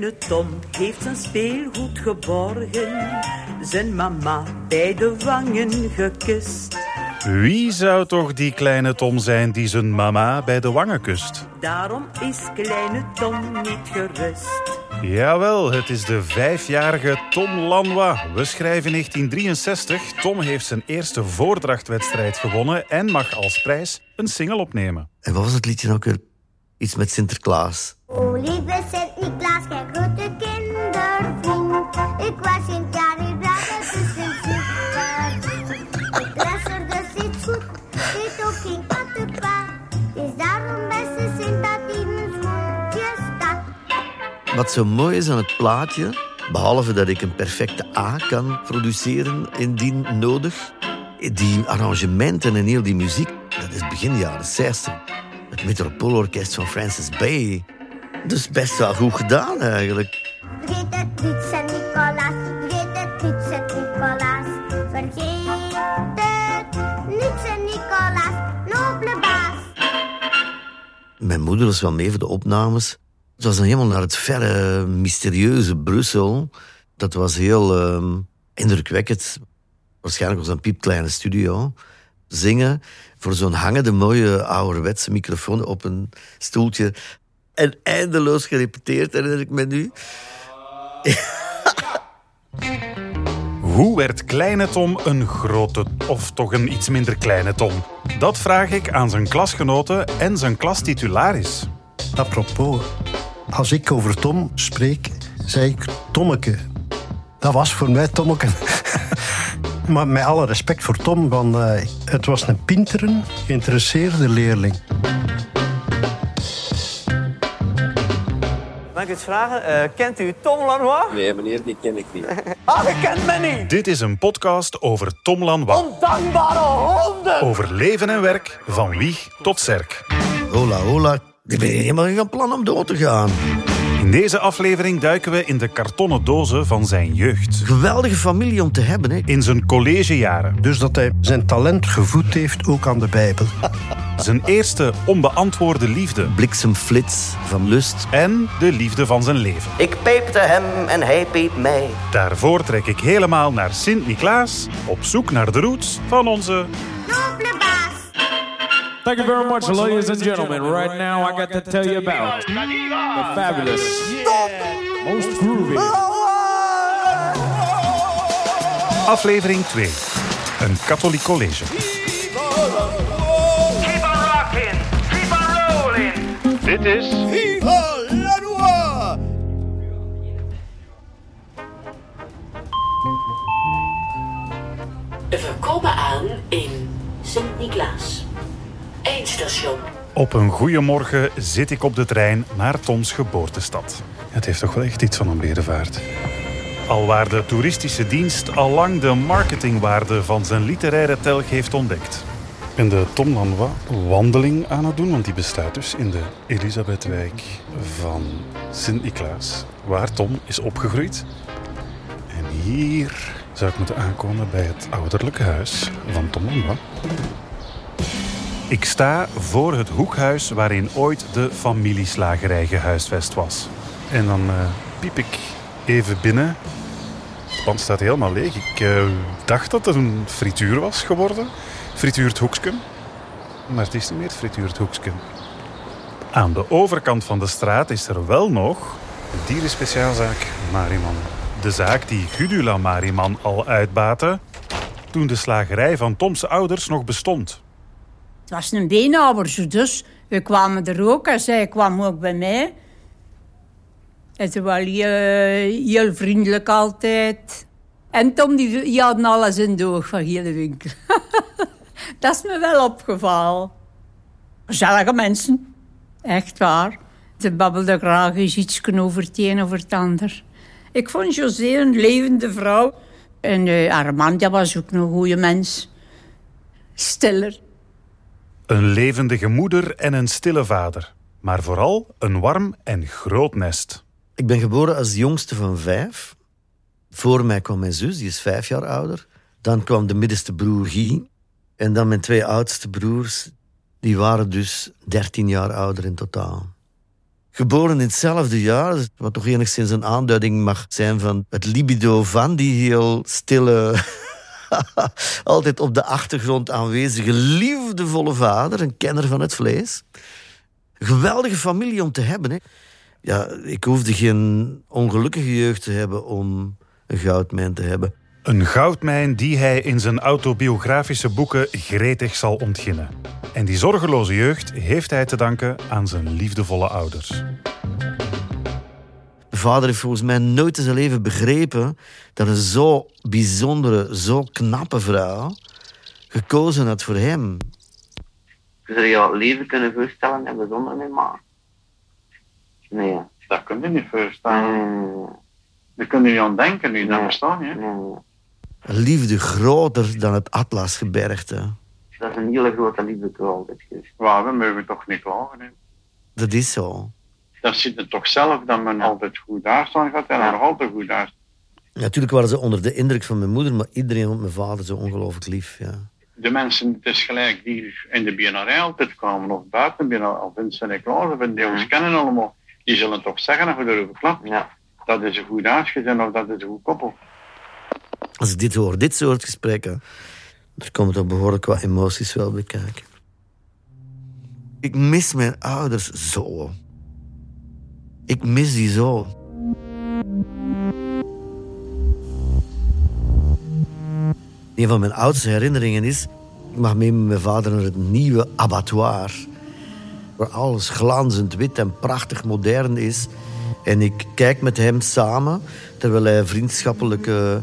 kleine Tom heeft zijn speelgoed geborgen, zijn mama bij de wangen gekust. Wie zou toch die kleine Tom zijn die zijn mama bij de wangen kust? Daarom is kleine Tom niet gerust. Jawel, het is de vijfjarige Tom Lanois. We schrijven 1963. Tom heeft zijn eerste voordrachtwedstrijd gewonnen en mag als prijs een single opnemen. En wat was het liedje ook weer? Iets met Sinterklaas. O lieve Sint-Niklaas, kijk grote kindervriend. Ik was in Braga tussen super. Ik luisterde steeds goed, weet ook geen kattenpaard. Is daarom beste Sint dat schoentje staat. Wat zo mooi is aan het plaatje, behalve dat ik een perfecte A kan produceren indien nodig, die arrangementen en heel die muziek, dat is begin jaren 60. Het Metropoolorkest van Francis Bay. Dus best wel goed gedaan eigenlijk. Vergeet het niet, Sint-Nicolaas. Vergeet het niet, Sint-Nicolaas. Vergeet het niet, Sint-Nicolaas. Nobele baas. Mijn moeder was wel mee voor de opnames. Het was dan helemaal naar het verre, mysterieuze Brussel. Dat was heel ehm, indrukwekkend. Waarschijnlijk was een piepkleine studio. Zingen voor zo'n hangende mooie ouderwetse microfoon op een stoeltje. En eindeloos gerepeteerd, herinner ik me nu. Hoe werd kleine Tom een grote of toch een iets minder kleine Tom? Dat vraag ik aan zijn klasgenoten en zijn klastitularis. Apropos, als ik over Tom spreek, zei ik Tommeke. Dat was voor mij Tommeke. maar met alle respect voor Tom, want eh, het was een pinteren, geïnteresseerde leerling. Vragen, eh, kent u Tom Lanois? Nee, meneer, die ken ik niet. Ah, je kent me niet! Dit is een podcast over Tom Lanois. Ondankbare honden! Over leven en werk, van wieg tot zerk. Hola, hola. Ik ben helemaal van plan om dood te gaan. In deze aflevering duiken we in de kartonnen dozen van zijn jeugd. Geweldige familie om te hebben, hè. In zijn collegejaren. Dus dat hij zijn talent gevoed heeft ook aan de Bijbel. Zijn eerste onbeantwoorde liefde. Bliksemflits van lust. En de liefde van zijn leven. Ik peepte hem en hij peep mij. Daarvoor trek ik helemaal naar Sint-Niklaas. Op zoek naar de roots van onze... Nobele baas. Thank you very much, ladies and gentlemen. Right now, I got to tell you about the fabulous, most groovy, Aflevering 2. Een katholiek college. Keep on rocking, keep on rolling. Dit is... We komen aan in Sint-Niklaas. Op een goede morgen zit ik op de trein naar Toms geboortestad. Het heeft toch wel echt iets van een bedevaart. Alwaar de toeristische dienst allang de marketingwaarde van zijn literaire telg heeft ontdekt. Ik ben de Tom Lanois wandeling aan het doen, want die bestaat dus in de Elisabethwijk van Sint-Niklaas, waar Tom is opgegroeid. En hier zou ik moeten aankomen bij het ouderlijke huis van Tom Lanois. Ik sta voor het hoekhuis waarin ooit de familieslagerij gehuisvest was. En dan eh, piep ik even binnen. Het pand staat helemaal leeg. Ik eh, dacht dat het een frituur was geworden. Frituur het Hoeksken. Maar het is niet meer het frituur het Hoeksken. Aan de overkant van de straat is er wel nog de dierenspeciaalzaak Mariman. De zaak die Gudula Mariman al uitbaatte toen de slagerij van Tomse ouders nog bestond. Het was een beenhouwer, dus we kwamen er ook en zij kwam ook bij mij. En ze was heel, vriendelijk altijd. En Tom die, had alles in doog van heel de winkel. Dat is me wel opgevallen. Gezellige mensen, echt waar. Ze babbelden graag eens iets over het een of het ander. Ik vond José een levende vrouw. En uh, Armand was ook een goede mens. Stiller. Een levendige moeder en een stille vader. Maar vooral een warm en groot nest. Ik ben geboren als jongste van vijf. Voor mij kwam mijn zus, die is vijf jaar ouder. Dan kwam de middenste broer Guy. En dan mijn twee oudste broers, die waren dus dertien jaar ouder in totaal. Geboren in hetzelfde jaar, wat toch enigszins een aanduiding mag zijn van het libido van die heel stille, altijd op de achtergrond aanwezige, liefdevolle vader, een kenner van het vlees. Geweldige familie om te hebben. Hè. Ja, ik hoefde geen ongelukkige jeugd te hebben om een goudmijn te hebben. Een goudmijn die hij in zijn autobiografische boeken gretig zal ontginnen. En die zorgeloze jeugd heeft hij te danken aan zijn liefdevolle ouders. De vader heeft volgens mij nooit in zijn leven begrepen dat een zo bijzondere, zo knappe vrouw gekozen had voor hem. Je zou je leven kunnen voorstellen hebben zonder mijn ma. Nee. Dat kun je niet voorstellen. Daar kun je niet aan denken nu, dat niet. hè. Een liefde groter dan het Atlasgebergte. Dat is een hele grote liefde toch altijd geweest. Maar we mogen toch niet klagen. Hè. Dat is zo. Dat zit het toch zelf dat men altijd goed daarstaan gaat en nog altijd goed daar. Natuurlijk waren ze onder de indruk van mijn moeder, maar iedereen vond mijn vader zo ongelooflijk lief. Ja. De mensen, het is gelijk die in de BNR altijd komen of buiten de BNR, of in Sint-Niklaas of in die ons kennen allemaal, die zullen toch zeggen dat we erover klappen. Dat is een goed uitgezin of dat is een goed koppel. Als ik dit hoor, dit soort gesprekken, er komen toch behoorlijk wat emoties wel bij kijken. Ik mis mijn ouders zo. Ik mis die zo. Een van mijn oudste herinneringen is... Ik mag mee met mijn vader naar het nieuwe abattoir. Waar alles glanzend wit en prachtig modern is. En ik kijk met hem samen, terwijl hij vriendschappelijke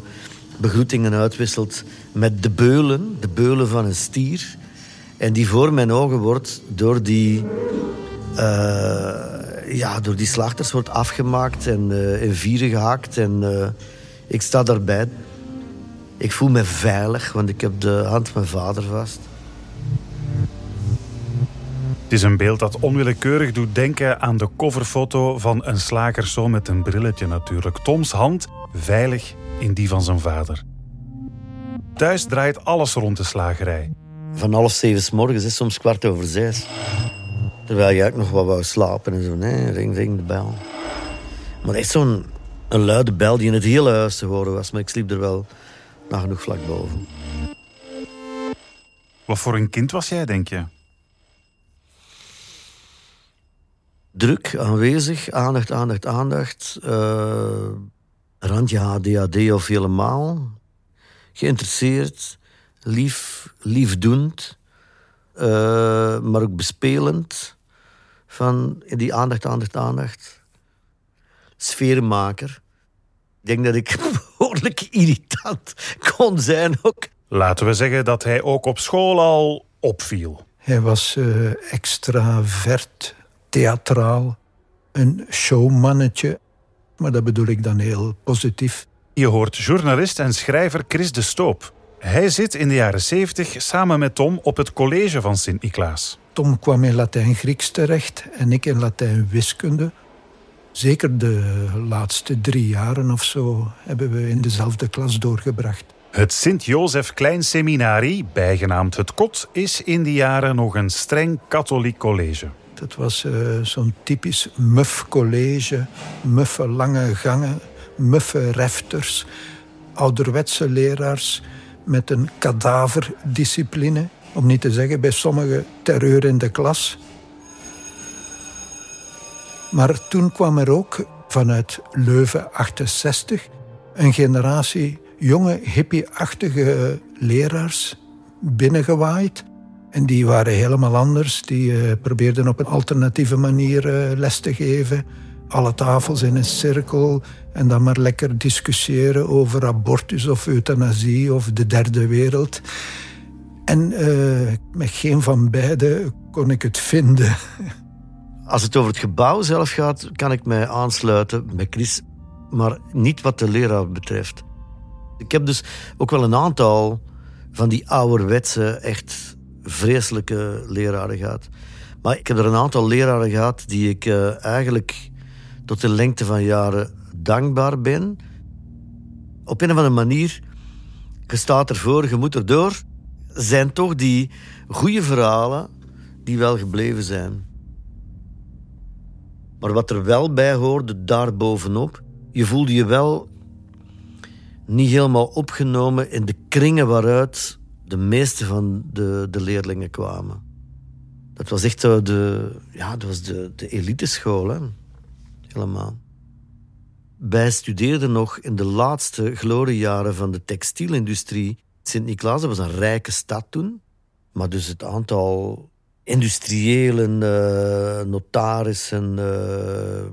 begroetingen uitwisselt met de beulen, de beulen van een stier. En die voor mijn ogen wordt door die, eh, ja, door die slachters wordt afgemaakt en eh, in vieren gehakt. En eh, ik sta daarbij. Ik voel me veilig, want ik heb de hand van mijn vader vast. Het is een beeld dat onwillekeurig doet denken aan de coverfoto van een slagerszoon met een brilletje natuurlijk. Toms hand veilig in die van zijn vader. Thuis draait alles rond de slagerij. Van half zeven s morgens is soms kwart over zes. Terwijl je ook nog wat wou slapen en zo. Nee, ring, ring de bel. Maar echt zo'n een luide bel die in het hele huis te horen was. Maar ik sliep er wel nagenoeg vlak boven. Wat voor een kind was jij, denk je? Druk, aanwezig, aandacht, aandacht, aandacht. eh, randje ADHD of helemaal. Geïnteresseerd, lief, liefdoend, eh, maar ook bespelend. Van die aandacht, aandacht, aandacht. Sfeermaker. Ik denk dat ik behoorlijk irritant kon zijn ook. Laten we zeggen dat hij ook op school al opviel. Hij was eh, extravert, theatraal, een showmannetje. Maar dat bedoel ik dan heel positief. Je hoort journalist en schrijver Chris de Stoop. Hij zit in de jaren 70 samen met Tom op het college van Sint-Niklaas. Tom kwam in Latijn-Grieks terecht en ik in Latijn-wiskunde. Zeker de laatste drie jaren of zo hebben we in dezelfde klas doorgebracht. Het Sint-Jozef Klein Seminarie, bijgenaamd Het Kot, is in die jaren nog een streng katholiek college. Het was eh, zo'n typisch muf college, muffe lange gangen, muffe refters, ouderwetse leraars met een kadaverdiscipline, om niet te zeggen bij sommigen terreur in de klas. Maar toen kwam er ook vanuit Leuven 68 een generatie jonge hippie-achtige leraars binnengewaaid. En die waren helemaal anders. Die eh, probeerden op een alternatieve manier eh, les te geven. Alle tafels in een cirkel en dan maar lekker discussiëren over abortus of euthanasie of de derde wereld. En eh, met geen van beide kon ik het vinden. Als het over het gebouw zelf gaat, kan ik mij aansluiten met Chris. Maar niet wat de leraar betreft. Ik heb dus ook wel een aantal van die ouderwetse, echt vreselijke leraren gehad. Maar ik heb er een aantal leraren gehad die ik eh, eigenlijk tot de lengte van jaren dankbaar ben. Op een of andere manier, je staat ervoor, je moet erdoor, zijn toch die goede verhalen die wel gebleven zijn. Maar wat er wel bij hoorde, daarbovenop, je voelde je wel niet helemaal opgenomen in de kringen waaruit de meeste van de, de leerlingen kwamen. Dat was echt eh, de, ja, dat was de, de eliteschool, hè. helemaal. Wij studeerden nog in de laatste gloriejaren van de textielindustrie. Sint-Niklaas was een rijke stad toen. Maar dus het aantal industriëlen, eh, notarissen, eh,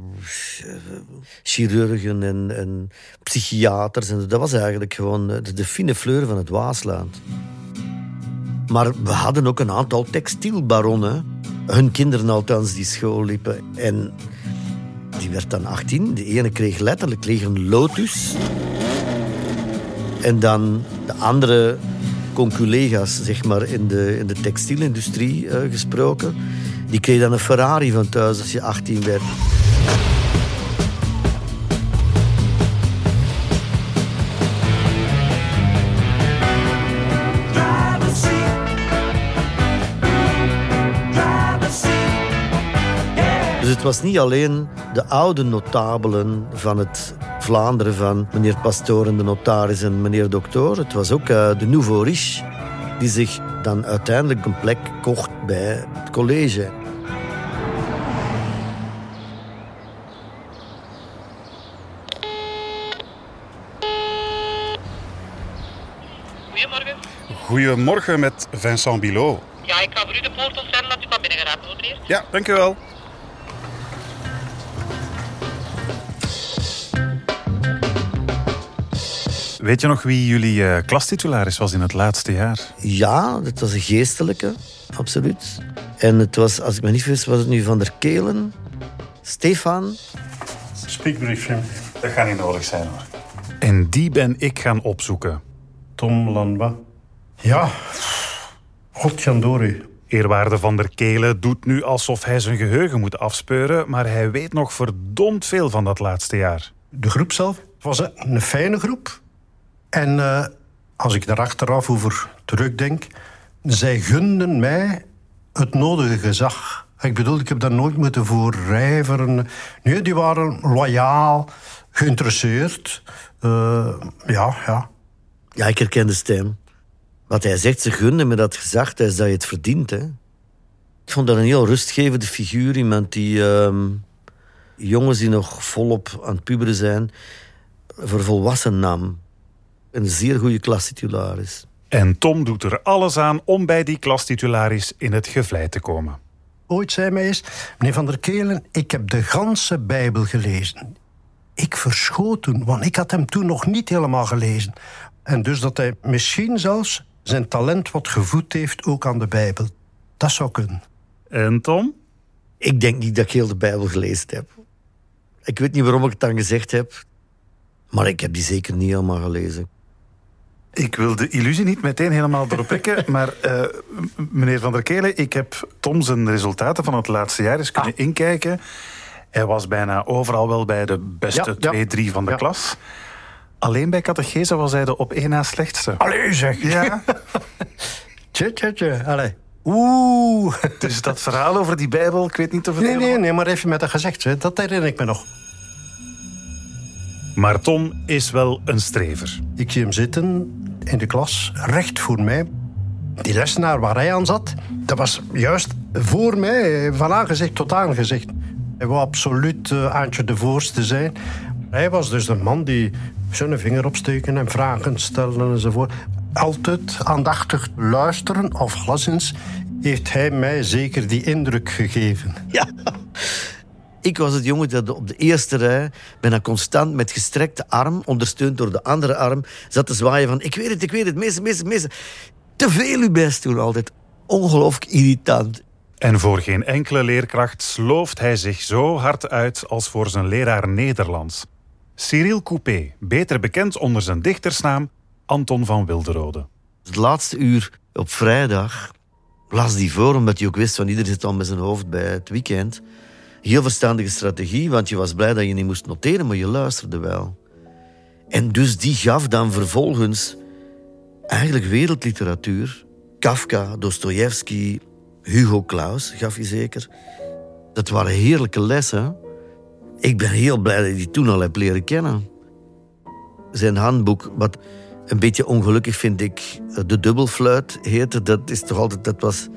chirurgen en, psychiaters. En dat was eigenlijk gewoon de, de fine fleur van het Waasland. Maar we hadden ook een aantal textielbaronnen. Hun kinderen althans die school liepen. En die werd dan 18. De ene kreeg letterlijk een lotus. En dan de andere conculega's zeg maar, in, de, in de textielindustrie eh, gesproken. Die kreeg dan een Ferrari van thuis als je 18 werd. Dus het was niet alleen de oude notabelen van het Vlaanderen van meneer Pastoor en de notaris en meneer Doctor. Het was ook eh, de nouveau riche die zich dan uiteindelijk een plek kocht bij het college. Goedemorgen. Goedemorgen met Vincent Bilot. Ja, ik ga voor u de poort ontfermen dat u van binnen geraakt wordt, meneer. Ja, dank u wel. Weet je nog wie jullie eh, klastitularis was in het laatste jaar? Ja, het was een geestelijke, absoluut. En het was, als ik me niet vergis, was het nu Van der Kelen, Stefan. Spiekbriefje. Dat gaat niet nodig zijn hoor. En die ben ik gaan opzoeken. Tom Lanois. Ja, Godjandori. Eerwaarde van der Kelen doet nu alsof hij zijn geheugen moet afspeuren, maar hij weet nog verdomd veel van dat laatste jaar. De groep zelf was een fijne groep. En eh, als ik daar achteraf over terugdenk, zij gunden mij het nodige gezag. Ik bedoel, ik heb daar nooit moeten voor rijveren. Die waren loyaal, geïnteresseerd. Eh, ja, ja. Ja, ik herken de stem. Wat hij zegt, ze gunden me dat gezag, dat is dat je het verdient. Hè. Ik vond dat een heel rustgevende figuur. Iemand die ehm, jongens die nog volop aan het puberen zijn, voor volwassen nam. Een zeer goede klastitularis. En Tom doet er alles aan om bij die klastitularis in het gevlei te komen. Ooit zei mij eens, meneer Van der Kelen, ik heb de ganse Bijbel gelezen. Ik verschoot toen, want ik had hem toen nog niet helemaal gelezen. En dus dat hij misschien zelfs zijn talent wat gevoed heeft ook aan de Bijbel. Dat zou kunnen. En Tom? Ik denk niet dat ik heel de Bijbel gelezen heb. Ik weet niet waarom ik het dan gezegd heb. Maar ik heb die zeker niet helemaal gelezen. Ik wil de illusie niet meteen helemaal erop wekken, maar uh, meneer Van der Kelen, ik heb Tom zijn resultaten van het laatste jaar eens kunnen inkijken. Hij was bijna overal wel bij de beste Ja, ja. twee, drie van de Ja. klas. Alleen bij catechese was hij de op één na slechtste. Allee zeg. Ja. Tje, tje, tje. Allee. Oeh. Dus dat verhaal over die Bijbel, ik weet niet of het Nee, nee, nee, maar even met dat gezegd, hè. dat herinner ik me nog. Maar Tom is wel een strever. Ik zie hem zitten in de klas, recht voor mij. Die lessenaar waar hij aan zat, dat was juist voor mij, van aangezicht tot aangezicht. Hij wou absoluut eh, Aantje de Voorste zijn. Hij was dus de man die zijn vinger opsteken en vragen stellen enzovoort. Altijd aandachtig luisteren, of glasens, heeft hij mij zeker die indruk gegeven. Ja. Ik was het jongen dat op de eerste rij bijna constant met gestrekte arm, ondersteund door de andere arm, zat te zwaaien van ik weet het, ik weet het, meester, meester, meester. Te veel uw best doen altijd. Ongelooflijk irritant. En voor geen enkele leerkracht slooft hij zich zo hard uit als voor zijn leraar Nederlands. Cyril Coupé, beter bekend onder zijn dichtersnaam Anton van Wilderode. Het laatste uur op vrijdag las die voor, omdat hij ook wist van ieder zit al met zijn hoofd bij het weekend. Heel verstandige strategie, want je was blij dat je niet moest noteren, maar je luisterde wel. En dus die gaf dan vervolgens eigenlijk wereldliteratuur. Kafka, Dostoevsky, Hugo Claus gaf hij zeker. Dat waren heerlijke lessen. Ik ben heel blij dat ik die toen al heb leren kennen. Zijn handboek, wat een beetje ongelukkig vind ik, de dubbelfluit heette, dat is toch altijd, dat was...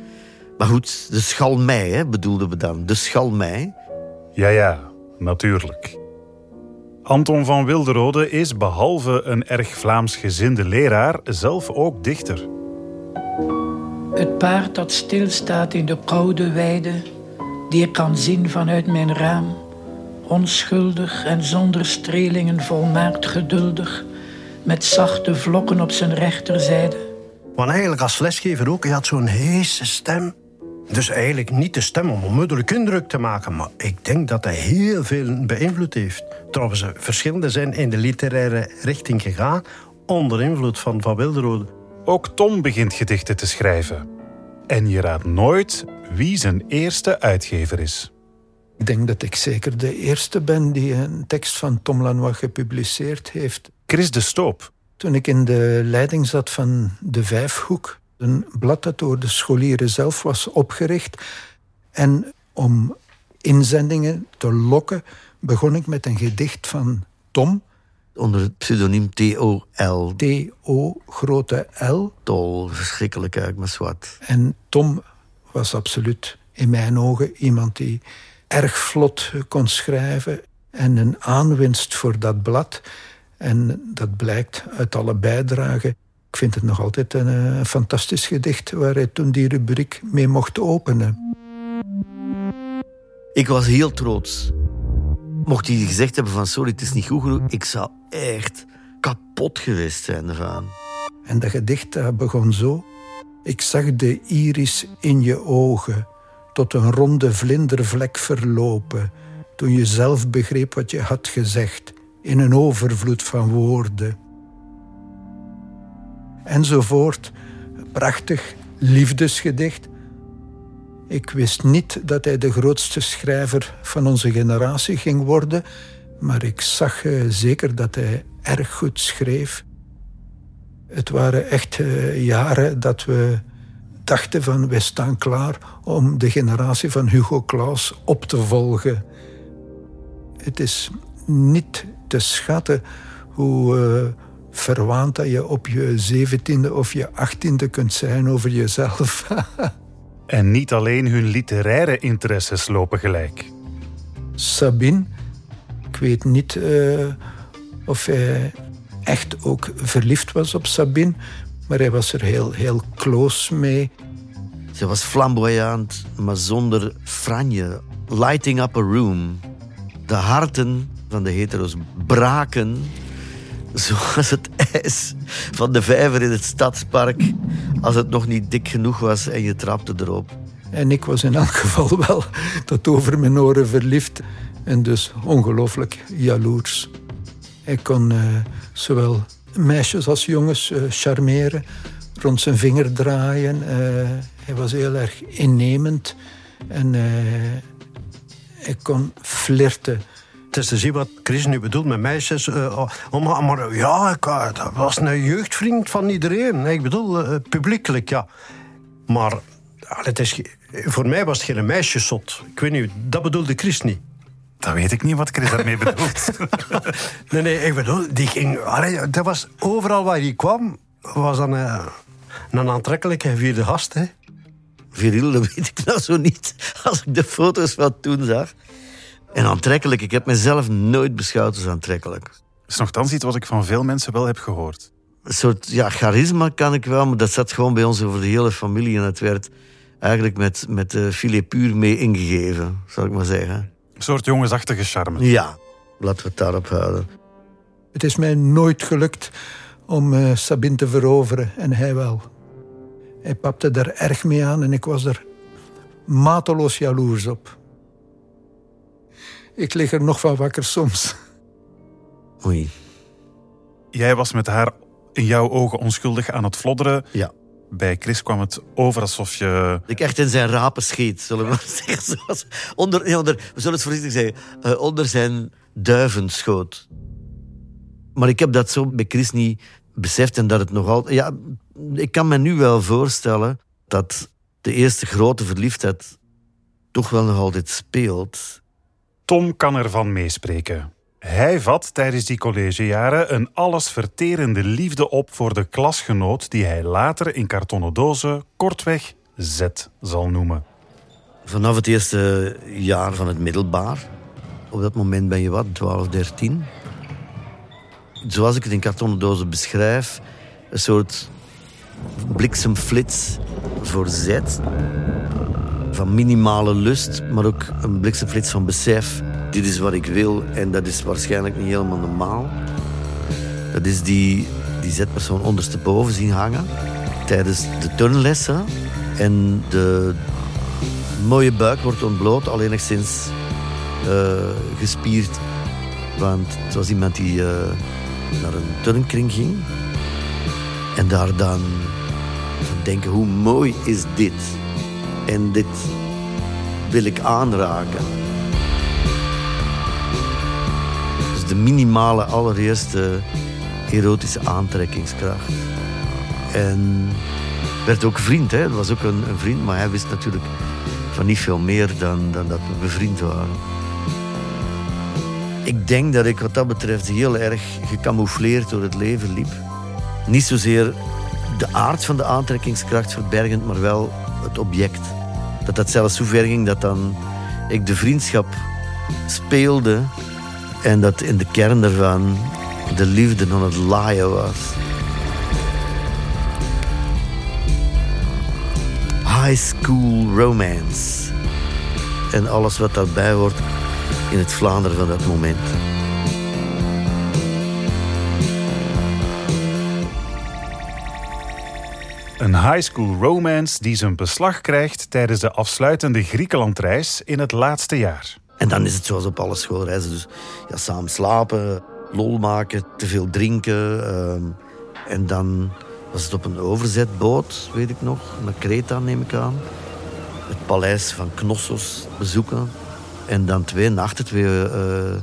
Maar goed, de schalmei hè, bedoelden we dan. De schalmei. Ja, ja, natuurlijk. Anton van Wilderode is behalve een erg Vlaams gezinde leraar zelf ook dichter. Het paard dat stilstaat in de koude weide, die ik kan zien vanuit mijn raam, onschuldig en zonder strelingen volmaakt geduldig, met zachte vlokken op zijn rechterzijde. Want eigenlijk als lesgever ook, je had zo'n heese stem. Dus eigenlijk niet de stem om onmiddellijk indruk te maken, maar ik denk dat hij heel veel beïnvloed heeft. Trouwens, verschillende zijn in de literaire richting gegaan onder invloed van Van Wilderode. Ook Tom begint gedichten te schrijven. En je raadt nooit wie zijn eerste uitgever is. Ik denk dat ik zeker de eerste ben die een tekst van Tom Lanois gepubliceerd heeft. Chris de Stoop. Toen ik in de leiding zat van De Vijfhoek, een blad dat door de scholieren zelf was opgericht. En om inzendingen te lokken, begon ik met een gedicht van Tom. Onder het pseudoniem T.O.L. T.O. grote L. Tol, verschrikkelijk uit, maar zwart. En Tom was absoluut in mijn ogen iemand die erg vlot kon schrijven en een aanwinst voor dat blad. En dat blijkt uit alle bijdragen. Ik vind het nog altijd een, een fantastisch gedicht waar hij toen die rubriek mee mocht openen. Ik was heel trots. Mocht hij gezegd hebben van sorry, het is niet goed genoeg, ik zou echt kapot geweest zijn eraan. En dat gedicht begon zo. Ik zag de iris in je ogen tot een ronde vlindervlek verlopen, toen je zelf begreep wat je had gezegd, in een overvloed van woorden. Enzovoort. Prachtig liefdesgedicht. Ik wist niet dat hij de grootste schrijver van onze generatie ging worden, maar ik zag eh, zeker dat hij erg goed schreef. Het waren echt eh, jaren dat we dachten van we staan klaar om de generatie van Hugo Claus op te volgen. Het is niet te schatten hoe uh, verwaand dat je op je zeventiende of je achttiende kunt zijn over jezelf. en niet alleen hun literaire interesses lopen gelijk. Sabine, ik weet niet uh, of hij echt ook verliefd was op Sabine, maar hij was er heel, heel close mee. Ze was flamboyant, maar zonder franje. Lighting up a room. De harten van de hetero's braken zoals het ijs van de vijver in het stadspark als het nog niet dik genoeg was en je trapte erop. En ik was in elk geval wel tot over mijn oren verliefd en dus ongelooflijk jaloers. Ik kon uh, zowel meisjes als jongens uh, charmeren, rond zijn vinger draaien. Uh, hij was heel erg innemend en ik kon flirten. Het is te zien wat Chris nu bedoelt met meisjes. Uh, maar, maar, ja, ik, dat was een jeugdvriend van iedereen. Ik bedoel, uh, publiekelijk, ja. Maar het is, voor mij was het geen meisjeszot. Ik weet niet, dat bedoelde Chris niet. Dat weet ik niet wat Chris daarmee bedoelt. nee, nee, ik bedoel, die ging... Dat was overal waar hij kwam, was dan een, een aantrekkelijke vierde gast, hè. Viril, dat weet ik nou zo niet. Als ik de foto's van toen zag. En aantrekkelijk, ik heb mezelf nooit beschouwd als aantrekkelijk. Dat is nogthans iets wat ik van veel mensen wel heb gehoord. Een soort ja, charisma kan ik wel, maar dat zat gewoon bij ons over de hele familie. En het werd eigenlijk met, met uh, filet puur mee ingegeven, zou ik maar zeggen. Een soort jongensachtige charme. Ja, laten we het daarop houden. Het is mij nooit gelukt om uh, Sabine te veroveren en hij wel. Hij papte er erg mee aan en ik was er mateloos jaloers op. Ik lig er nog van wakker soms. Oei. Jij was met haar in jouw ogen onschuldig aan het flodderen. Ja. Bij Chris kwam het over alsof je... Ik echt in zijn rapen scheet, zullen we maar zeggen. Zoals onder, nee, onder, we zullen het voorzichtig zeggen. Uh, onder zijn duiven schoot. Maar ik heb dat zo bij Chris niet beseft en dat het nog altijd... Ja, ik kan me nu wel voorstellen dat de eerste grote verliefdheid toch wel nog altijd speelt. Tom kan ervan meespreken. Hij vat tijdens die collegejaren een allesverterende liefde op voor de klasgenoot die hij later in kartonnen dozen kortweg Z zal noemen. Vanaf het eerste jaar van het middelbaar. Op dat moment ben je wat, 12, 13. Zoals ik het in kartonnen dozen beschrijf, een soort bliksemflits voor Z. Van minimale lust, maar ook een bliksemflits van besef. Dit is wat ik wil en dat is waarschijnlijk niet helemaal normaal. Dat is die, die Z-persoon ondersteboven zien hangen tijdens de turnlessen. En de mooie buik wordt ontbloot, al enigszins eh, gespierd. Want het was iemand die eh, naar een turnkring ging. En daar dan van denken, hoe mooi is dit? En dit wil ik aanraken. Dus de minimale allereerste erotische aantrekkingskracht. En werd ook vriend, hè. Dat was ook een, een vriend, maar hij wist natuurlijk van niet veel meer dan, dan dat we bevriend waren. Ik denk dat ik wat dat betreft heel erg gecamoufleerd door het leven liep. Niet zozeer de aard van de aantrekkingskracht verbergend, maar wel het object. Dat dat zelfs zo ging dat dan ik de vriendschap speelde en dat in de kern daarvan de liefde aan het laaien was. High school romance. En alles wat daarbij hoort in het Vlaanderen van dat moment. High school romance die zijn beslag krijgt tijdens de afsluitende Griekenlandreis in het laatste jaar. En dan is het zoals op alle schoolreizen. Dus ja, samen slapen, lol maken, te veel drinken. ehm, en dan was het op een overzetboot, weet ik nog. Naar Kreta neem ik aan. Het paleis van Knossos bezoeken. En dan twee nachten, twee eh,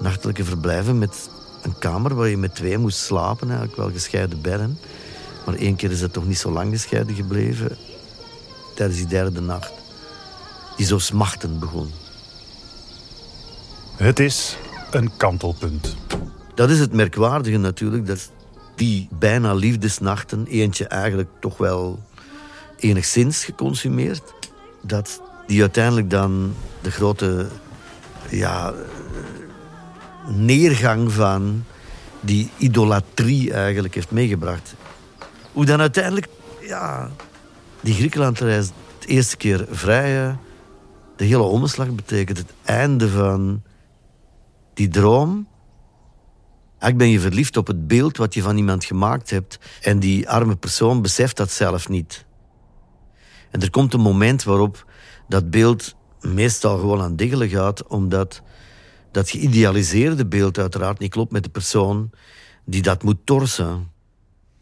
nachtelijke verblijven met een kamer waar je met twee moest slapen. Eigenlijk wel gescheiden bedden. Maar één keer is het toch niet zo lang gescheiden gebleven. Tijdens die derde nacht. Die zo smachtend begon. Het is een kantelpunt. Dat is het merkwaardige natuurlijk, dat die bijna liefdesnachten, eentje eigenlijk toch wel enigszins geconsumeerd, dat die uiteindelijk dan de grote ja, neergang van die idolatrie eigenlijk heeft meegebracht. Hoe dan uiteindelijk, ja, die Griekenlandreis de eerste keer vrijen, de hele omslag betekent het einde van die droom. Ik ben je verliefd op het beeld wat je van iemand gemaakt hebt. En die arme persoon beseft dat zelf niet. En er komt een moment waarop dat beeld meestal gewoon aan diggelen gaat, omdat dat geïdealiseerde beeld uiteraard niet klopt met de persoon die dat moet torsen.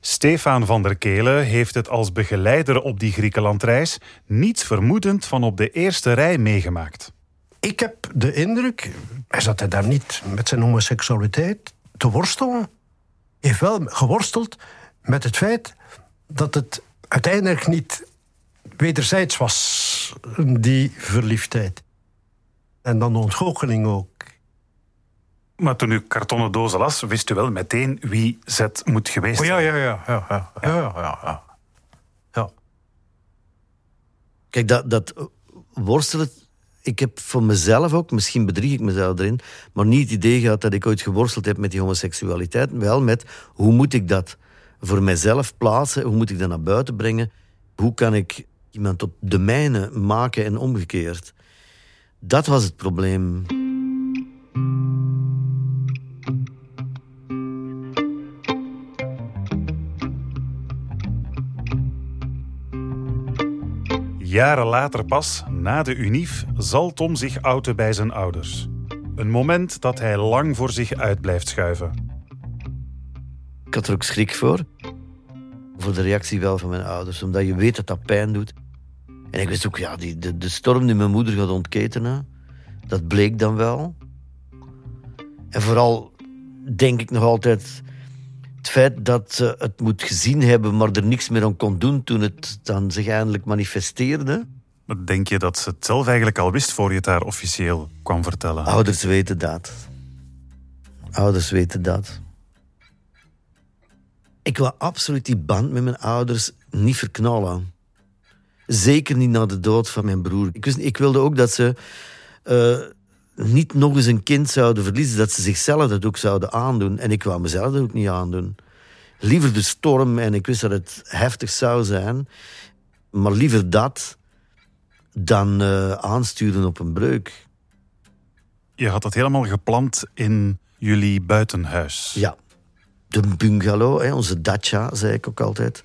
Stefan van der Kelen heeft het als begeleider op die Griekenlandreis niets vermoedend van op de eerste rij meegemaakt. Ik heb de indruk, zat hij daar niet met zijn homoseksualiteit te worstelen. Heeft wel geworsteld met het feit dat het uiteindelijk niet wederzijds was, die verliefdheid. En dan de ontgoocheling ook. Maar toen u kartonnen dozen las, wist u wel meteen wie Z moet geweest Oh, ja, zijn. ja, ja. ja, ja, ja, ja, ja. Kijk, dat, dat worstelen. Ik heb voor mezelf ook, misschien bedrieg ik mezelf erin, maar niet het idee gehad dat ik ooit geworsteld heb met die homoseksualiteit. Wel met hoe moet ik dat voor mezelf plaatsen, hoe moet ik dat naar buiten brengen, hoe kan ik iemand tot de mijne maken en omgekeerd. Dat was het probleem. Jaren later pas, na de UNIF, zal Tom zich outen bij zijn ouders. Een moment dat hij lang voor zich uit blijft schuiven. Ik had er ook schrik voor. Voor de reactie wel van mijn ouders, omdat je weet dat dat pijn doet. En ik wist ook, ja, die, de, de storm die mijn moeder gaat ontketenen, dat bleek dan wel. En vooral denk ik nog altijd het feit dat ze het moet gezien hebben, maar er niks meer aan kon doen toen het dan zich eindelijk manifesteerde. Denk je dat ze het zelf eigenlijk al wist voor je het daar officieel kwam vertellen? Ouders weten dat. Ouders weten dat. Ik wil absoluut die band met mijn ouders niet verknallen. Zeker niet na de dood van mijn broer. Ik, wist, ik wilde ook dat ze eh, niet nog eens een kind zouden verliezen. Dat ze zichzelf dat ook zouden aandoen. En ik wou mezelf dat ook niet aandoen. Liever de storm en ik wist dat het heftig zou zijn. Maar liever dat dan eh, aansturen op een breuk. Je had dat helemaal gepland in jullie buitenhuis. Ja. De bungalow, hè, onze dacha, zei ik ook altijd.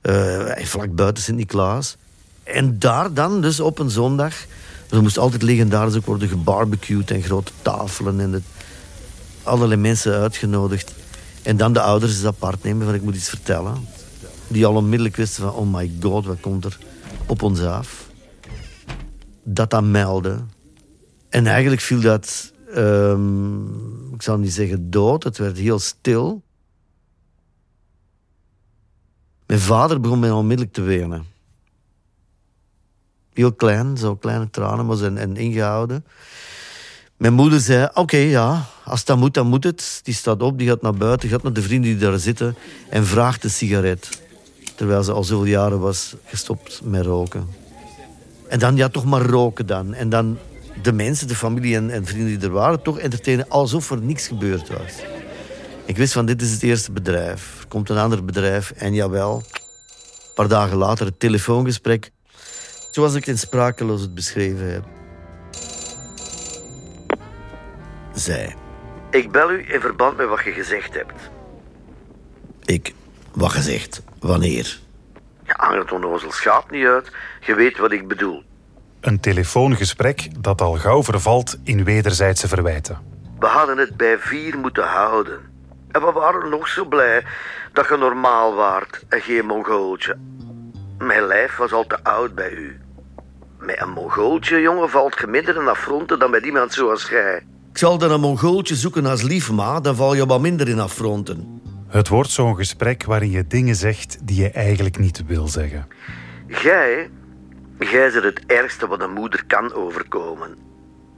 Eh, vlak buiten Sint-Niklaas. En daar dan, dus op een zondag... Er moest altijd legendarisch ook worden gebarbecued en grote tafelen. En het, allerlei mensen uitgenodigd. En dan de ouders eens apart nemen van ik moet iets vertellen. Die al onmiddellijk wisten van oh my god, wat komt er op ons af. Dat dan melden. En eigenlijk viel dat, ehm, ik zal niet zeggen dood, het werd heel stil. Mijn vader begon mij onmiddellijk te wenen. Heel klein, zo kleine tranen, zijn en ingehouden. Mijn moeder zei, oké, ja, als dat moet, dan moet het. Die staat op, die gaat naar buiten, gaat naar de vrienden die daar zitten en vraagt een sigaret. Terwijl ze al zoveel jaren was gestopt met roken. En dan, ja, toch maar roken dan. En dan de mensen, de familie en, en vrienden die er waren, toch entertainen alsof er niks gebeurd was. Ik wist van, dit is het eerste bedrijf. Er komt een ander bedrijf en jawel, een paar dagen later het telefoongesprek. Zoals ik in Sprakeloos het beschreven heb. Zij. Ik bel u in verband met wat je gezegd hebt. Ik. Wat gezegd? Wanneer? Ja, hang het onnozel schaap niet uit. Je weet wat ik bedoel. Een telefoongesprek dat al gauw vervalt in wederzijdse verwijten. We hadden het bij vier moeten houden. En we waren nog zo blij dat je normaal waart en geen mongooltje. Mijn lijf was al te oud bij u. Met een mongooltje, jongen, valt je minder in affronten dan met iemand zoals jij. Ik zal dan een mongooltje zoeken als lief, ma. Dan val je wat minder in affronten. Het wordt zo'n gesprek waarin je dingen zegt die je eigenlijk niet wil zeggen. Jij, jij bent het ergste wat een moeder kan overkomen.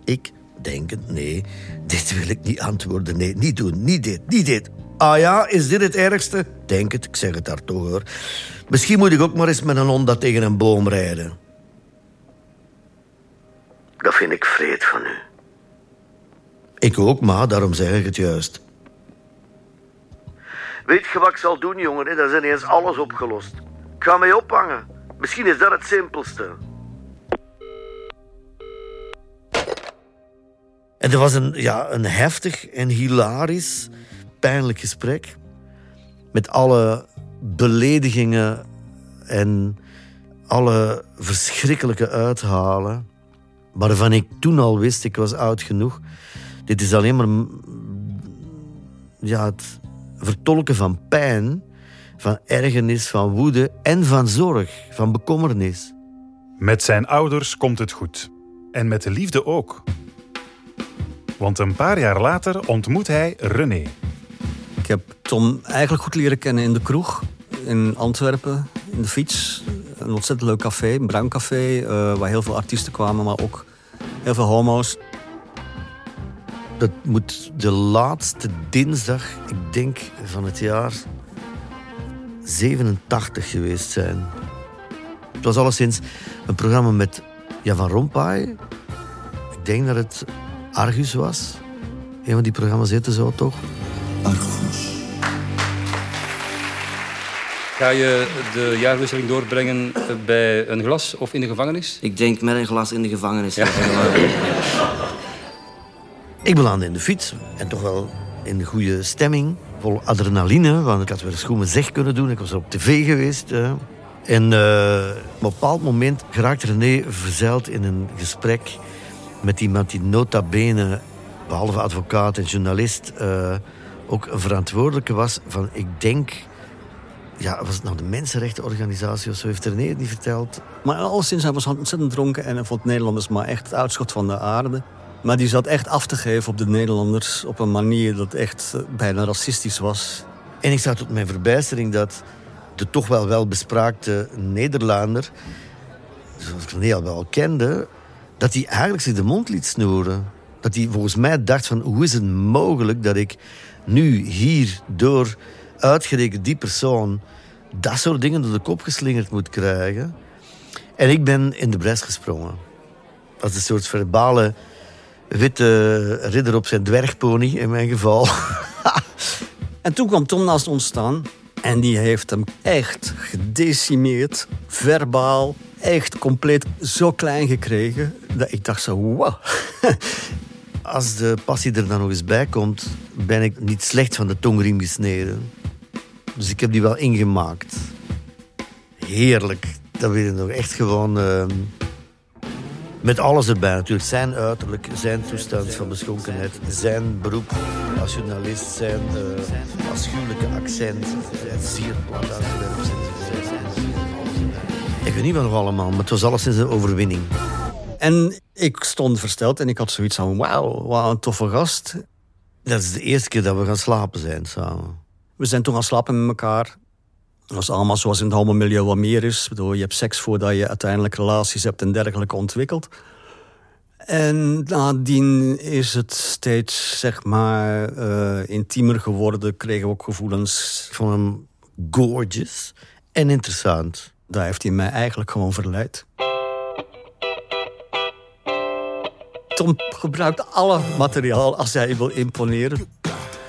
Ik denk het, nee. Dit wil ik niet antwoorden. Nee, niet doen. Niet dit, niet dit. Ah ja, is dit het ergste? Denk het, ik zeg het daar toch hoor. Misschien moet ik ook maar eens met een Honda tegen een boom rijden. Dat vind ik vreed van u. Ik ook, maar daarom zeg ik het juist. Weet je wat ik zal doen, jongen? Dan is ineens alles opgelost. Ik ga mij ophangen. Misschien is dat het simpelste. En er was een, ja, een heftig en hilarisch, pijnlijk gesprek. Met alle beledigingen en alle verschrikkelijke uithalen. Waarvan ik toen al wist, ik was oud genoeg. Dit is alleen maar ja, het vertolken van pijn, van ergernis, van woede en van zorg, van bekommernis. Met zijn ouders komt het goed. En met de liefde ook. Want een paar jaar later ontmoet hij René. Ik heb Tom eigenlijk goed leren kennen in de kroeg in Antwerpen, in de fiets. Een ontzettend leuk café, een bruin café, eh, waar heel veel artiesten kwamen, maar ook heel veel homo's. Dat moet de laatste dinsdag, ik denk van het jaar 87 geweest zijn. Het was alleszins een programma met Jan van Rompuy. Ik denk dat het Argus was. Een van die programma's heette zo toch? Ga je de jaarwisseling doorbrengen bij een glas of in de gevangenis? Ik denk met een glas in de gevangenis. Ik belandde in de fiets en toch wel in de goede stemming. Vol adrenaline, want ik had weer mijn zeg kunnen doen. Ik was op tv geweest. hè. En eh, op een bepaald moment geraakte René verzeild in een gesprek met iemand die nota bene, behalve advocaat en journalist, eh, ook een verantwoordelijke was van, ik denk, ja, was het nou de Mensenrechtenorganisatie of zo, heeft René niet verteld? Maar alleszins, hij was ontzettend dronken en hij vond Nederlanders maar echt het uitschot van de aarde. Maar die zat echt af te geven op de Nederlanders op een manier dat echt eh, bijna racistisch was. En ik zag tot mijn verbijstering dat de toch wel wel bespraakte Nederlander zoals ik René al wel kende, dat hij eigenlijk zich de mond liet snoeren. Dat hij volgens mij dacht van, hoe is het mogelijk dat ik nu hier door uitgerekend die persoon dat soort dingen door de kop geslingerd moet krijgen. En ik ben in de bres gesprongen. Als een soort verbale witte ridder op zijn dwergpony in mijn geval. En toen kwam Tom naast ons staan en die heeft hem echt gedecimeerd, verbaal, echt compleet zo klein gekregen dat ik dacht zo, wow. Als de passie er dan nog eens bij komt, ben ik niet slecht van de tongriem gesneden. Dus ik heb die wel ingemaakt. Heerlijk. Dat weet ik nog echt gewoon... ehm, met alles erbij natuurlijk. Zijn uiterlijk, zijn toestand van beschonkenheid, zijn beroep als journalist, zijn eh afschuwelijke accent, zijn zeer plat enzovoort. Ik weet niet wat nog allemaal, maar het was alleszins een overwinning. En ik stond versteld en ik had zoiets van, wauw, wat een toffe gast. Dat is de eerste keer dat we gaan slapen zijn samen. We zijn toen gaan slapen met elkaar. Dat was allemaal zoals in het homomilieu wat meer is. Bedoel, je hebt seks voordat je uiteindelijk relaties hebt en dergelijke ontwikkeld. En nadien is het steeds, zeg maar, eh, intiemer geworden. Kregen we ook gevoelens. Vond hem gorgeous en interessant. Daar heeft hij mij eigenlijk gewoon verleid. Tom gebruikt alle materiaal als hij wil imponeren.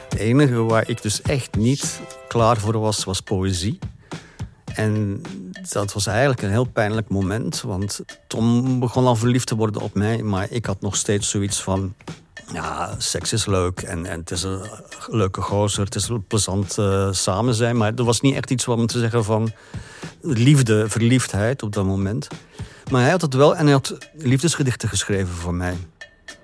Het enige waar ik dus echt niet klaar voor was, was poëzie. En dat was eigenlijk een heel pijnlijk moment. Want Tom begon al verliefd te worden op mij. Maar ik had nog steeds zoiets van... Ja, seks is leuk en, en het is een leuke gozer. Het is plezant eh, samen zijn. Maar er was niet echt iets om te zeggen van... Liefde, verliefdheid op dat moment. Maar hij had het wel en hij had liefdesgedichten geschreven voor mij.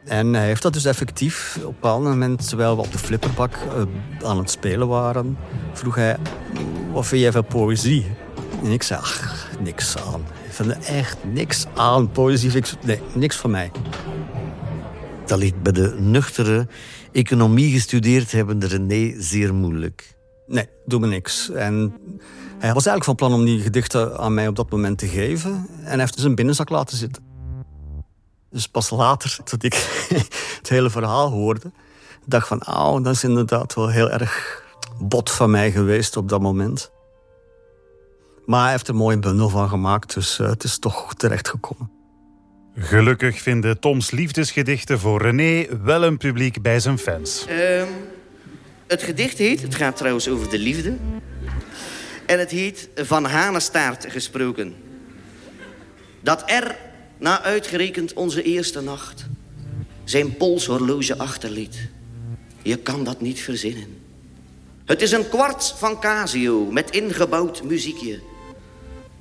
En hij heeft dat dus effectief op een bepaald moment, terwijl we op de flipperbak eh, aan het spelen waren, vroeg hij: Wat vind jij van poëzie? En ik zei: Ach, niks aan. Ik vind er echt niks aan. Poëzie vind ik. Nee, niks van mij. Dat ligt bij de nuchtere, economie gestudeerd hebbende René zeer moeilijk. Nee, doe me niks. En hij was eigenlijk van plan om die gedichten aan mij op dat moment te geven. En hij heeft dus een binnenzak laten zitten. Dus pas later, dat ik het hele verhaal hoorde, dacht van, oh, dat is inderdaad wel heel erg bot van mij geweest op dat moment. Maar hij heeft er een mooie bundel van gemaakt, dus eh, het is toch terechtgekomen. Gelukkig vinden Toms liefdesgedichten voor René wel een publiek bij zijn fans. Ehm, het gedicht heet, het gaat trouwens over de liefde. En het heet Van Hanestaart gesproken. Dat er, na uitgerekend onze eerste nacht, zijn polshorloge achterliet. Je kan dat niet verzinnen. Het is een kwart van Casio met ingebouwd muziekje.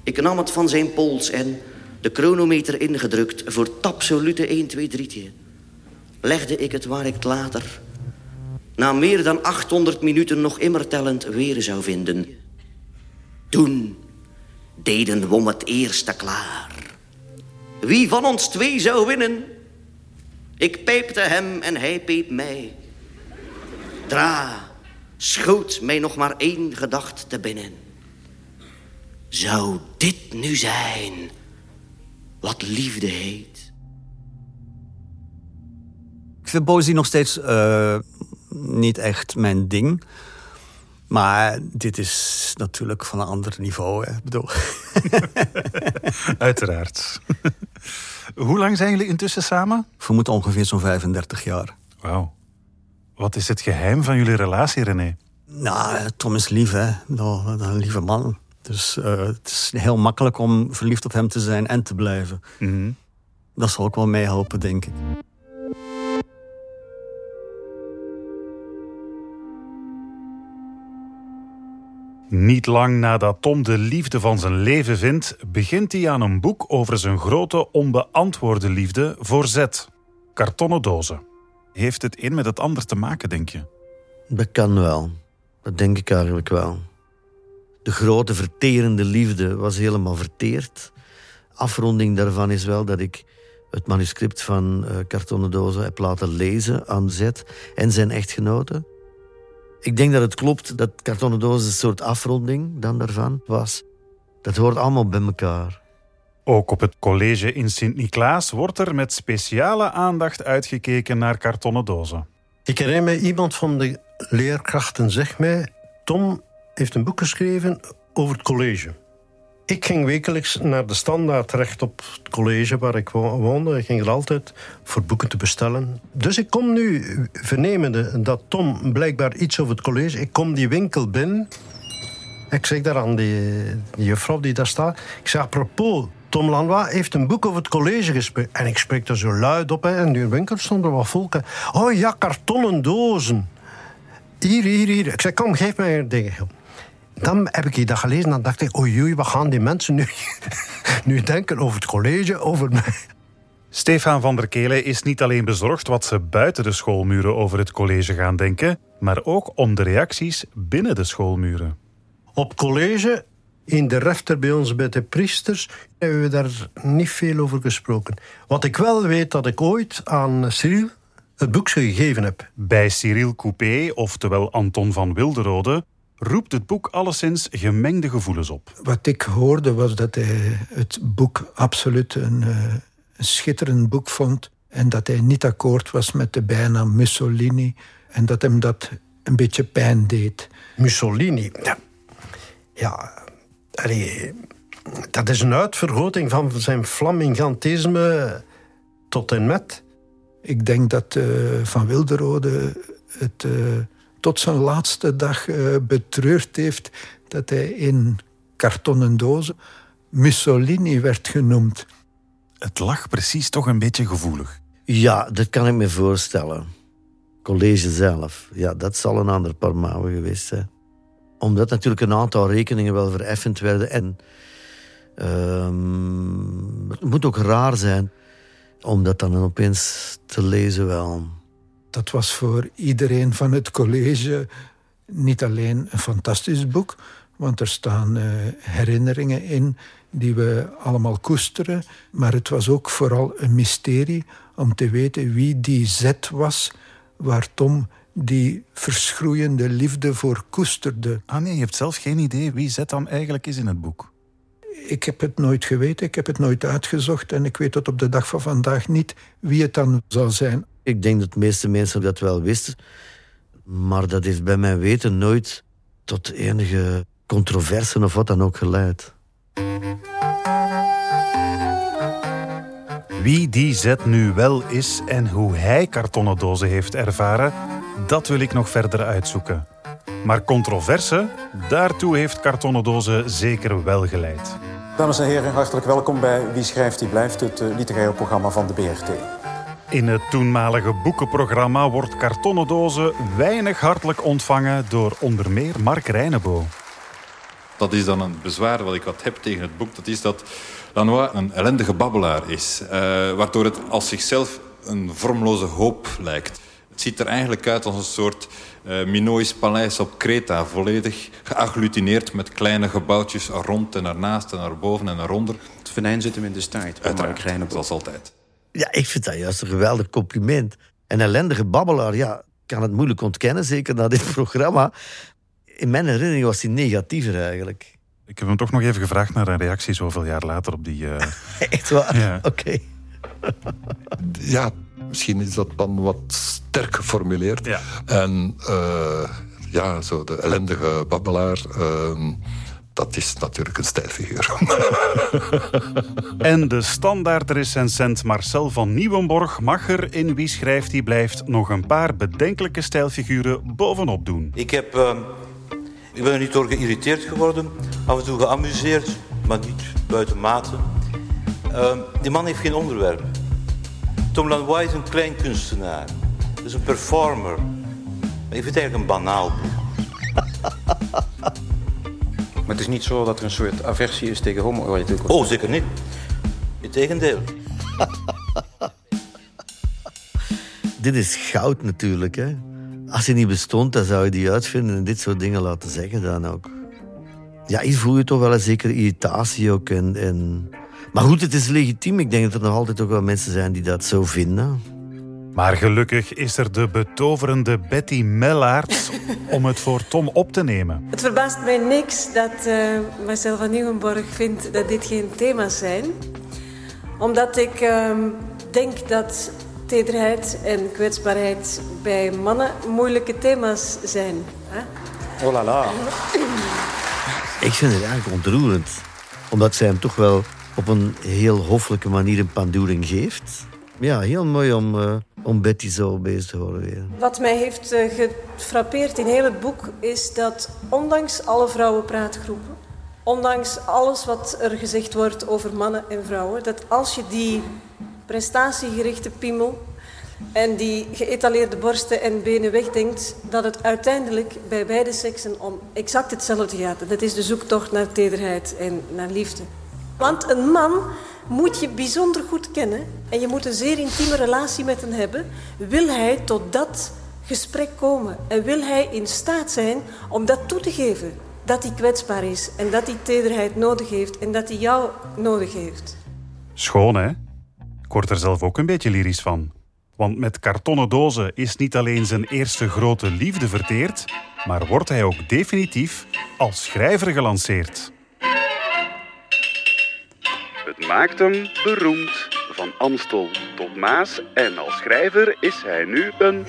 Ik nam het van zijn pols en de chronometer ingedrukt voor het absolute 1, 2, 3 Legde ik het waar ik het later, na meer dan 800 minuten nog immer tellend, weer zou vinden. Toen deden we om het eerste klaar. Wie van ons twee zou winnen? Ik pijpte hem en hij peep mij. Dra, schoot mij nog maar één gedacht te binnen. Zou dit nu zijn wat liefde heet? Ik vind poëzie nog steeds eh, niet echt mijn ding. Maar dit is natuurlijk van een ander niveau. Hè. Ik bedoel. Uiteraard. Hoe lang zijn jullie intussen samen? We moeten ongeveer zo'n 35 jaar. Wauw. Wat is het geheim van jullie relatie, René? Nou, Tom is lief, hè. Een lieve man. Dus eh, het is heel makkelijk om verliefd op hem te zijn en te blijven. Mhm. Dat zal ook wel meehelpen, denk ik. Niet lang nadat Tom de liefde van zijn leven vindt, begint hij aan een boek over zijn grote onbeantwoorde liefde voor Z. Kartonnen dozen. Heeft het een met het ander te maken, denk je? Dat kan wel. Dat denk ik eigenlijk wel. De grote verterende liefde was helemaal verteerd. Afronding daarvan is wel dat ik het manuscript van eh Kartonnen Dozen heb laten lezen aan Zet en zijn echtgenote. Ik denk dat het klopt dat Kartonnen Dozen een soort afronding dan daarvan was. Dat hoort allemaal bij elkaar. Ook op het college in Sint-Niklaas wordt er met speciale aandacht uitgekeken naar kartonnen dozen. Ik herinner me, iemand van de leerkrachten zegt mij... Tom heeft een boek geschreven over het college. Ik ging wekelijks naar de standaard terecht op het college waar ik wo- woonde. Ik ging er altijd voor boeken te bestellen. Dus ik kom nu vernemende dat Tom blijkbaar iets over het college... Ik kom die winkel binnen. Ik zeg daar aan die, juffrouw die daar staat. Ik zeg, apropos, Tom Lanois heeft een boek over het college gesproken. En ik spreek er zo luid op. Hè, en die winkel stonden wat volken. Oh ja, kartonnen dozen. Hier, hier, hier. Ik zeg, kom, geef mij een ding. Dan heb ik dat gelezen en dacht ik... Oei, oei, wat gaan die mensen nu, nu denken over het college, over mij? Stefan van der Kelen is niet alleen bezorgd wat ze buiten de schoolmuren over het college gaan denken, maar ook om de reacties binnen de schoolmuren. Op college, in de refter bij ons bij de priesters, hebben we daar niet veel over gesproken. Wat ik wel weet, dat ik ooit aan Cyril het boek gegeven heb. Bij Cyril Coupé, oftewel Anton van Wilderode, roept het boek alleszins gemengde gevoelens op. Wat ik hoorde was dat hij het boek absoluut een, eh, een schitterend boek vond. En dat hij niet akkoord was met de bijnaam Mussolini. En dat hem dat een beetje pijn deed. Mussolini, ja. Ja, allee, dat is een uitvergroting van zijn flamingantisme tot en met. Ik denk dat eh, Van Wilderode het eh, tot zijn laatste dag eh, betreurd heeft dat hij in kartonnen dozen Mussolini werd genoemd. Het lag precies toch een beetje gevoelig. Ja, dat kan ik me voorstellen. College zelf, ja, dat zal een ander paar mouwen geweest zijn. Omdat natuurlijk een aantal rekeningen wel vereffend werden. En ehm, het moet ook raar zijn om dat dan opeens te lezen wel. Dat was voor iedereen van het college niet alleen een fantastisch boek, want er staan eh, herinneringen in die we allemaal koesteren, maar het was ook vooral een mysterie om te weten wie die Z was waar Tom die verschroeiende liefde voor koesterde. Ah nee, je hebt zelf geen idee wie Zet dan eigenlijk is in het boek. Ik heb het nooit geweten, ik heb het nooit uitgezocht en ik weet tot op de dag van vandaag niet wie het dan zal zijn. Ik denk dat de meeste mensen dat wel wisten. Maar dat heeft bij mijn weten nooit tot enige controverse of wat dan ook geleid. Wie die zet nu wel is en hoe hij kartonnen dozen heeft ervaren, dat wil ik nog verder uitzoeken. Maar controverse, daartoe heeft kartonnen dozen zeker wel geleid. Dames en heren, hartelijk welkom bij Wie schrijft die blijft, het eh, literaire programma van de BRT. In het toenmalige boekenprogramma wordt kartonnen dozen weinig hartelijk ontvangen door onder meer Mark Reinebo. Dat is dan een bezwaar wat ik wat heb tegen het boek. Dat is dat Lanois een ellendige babbelaar is. eh, waardoor het als zichzelf een vormloze hoop lijkt. Het ziet er eigenlijk uit als een soort eh Minoïs paleis op Kreta. Volledig geagglutineerd met kleine gebouwtjes rond en ernaast en erboven en eronder. Het venijn zit hem in de staart. Uiteraard, zoals altijd. Ja, ik vind dat juist een geweldig compliment. Een ellendige babbelaar, ja, ik kan het moeilijk ontkennen, zeker na dit programma. In mijn herinnering was hij negatiever eigenlijk. Ik heb hem toch nog even gevraagd naar een reactie zoveel jaar later op die... eh, Echt waar? Ja. Oké. ja, misschien is dat dan wat sterk geformuleerd. En eh, ja, zo de ellendige babbelaar, ehm, dat is natuurlijk een stijlfiguur. En de standaard recensent Marcel van Nieuwenborg mag er in Wie schrijft die blijft nog een paar bedenkelijke stijlfiguren bovenop doen. Ik, heb, eh, ik ben er niet door geïrriteerd geworden, af en toe geamuseerd, maar niet buitenmate. Uh, die man heeft geen onderwerp. Tom Lanois is een klein kunstenaar. Dat is een performer. Maar ik vind het eigenlijk een banaal boek. Maar het is niet zo dat er een soort aversie is tegen homo Oh, zeker niet. Integendeel. Dit is goud natuurlijk. Hè. Als hij niet bestond, dan zou je die uitvinden en dit soort dingen laten zeggen dan ook. Ja, hier voel je toch wel een zekere irritatie ook. En, en... Maar goed, het is legitiem. Ik denk dat er nog altijd ook wel mensen zijn die dat zo vinden. Maar gelukkig is er de betoverende Betty Mellaert om het voor Tom op te nemen. Het verbaast mij niks dat eh, Marcel van Nieuwenborg vindt dat dit geen thema's zijn. Omdat ik ehm, denk dat tederheid en kwetsbaarheid bij mannen moeilijke thema's zijn. Hè? Oh la la. Ik vind het eigenlijk ontroerend. Omdat zij hem toch wel op een heel hoffelijke manier een pandoering geeft. Ja, heel mooi om, eh, om Betty zo bezig te horen weer. Wat mij heeft eh, gefrappeerd in heel het boek is dat ondanks alle vrouwenpraatgroepen, ondanks alles wat er gezegd wordt over mannen en vrouwen, dat als je die prestatiegerichte piemel en die geëtaleerde borsten en benen wegdenkt, dat het uiteindelijk bij beide seksen om exact hetzelfde gaat. Dat is de zoektocht naar tederheid en naar liefde. Want een man moet je bijzonder goed kennen en je moet een zeer intieme relatie met hem hebben, wil hij tot dat gesprek komen en wil hij in staat zijn om dat toe te geven. Dat hij kwetsbaar is en dat hij tederheid nodig heeft en dat hij jou nodig heeft. Schoon, hè? Ik word er zelf ook een beetje lyrisch van. Want met kartonnen dozen is niet alleen zijn eerste grote liefde verteerd, maar wordt hij ook definitief als schrijver gelanceerd. Maakt hem beroemd. Van Amstel tot Maas en als schrijver is hij nu een...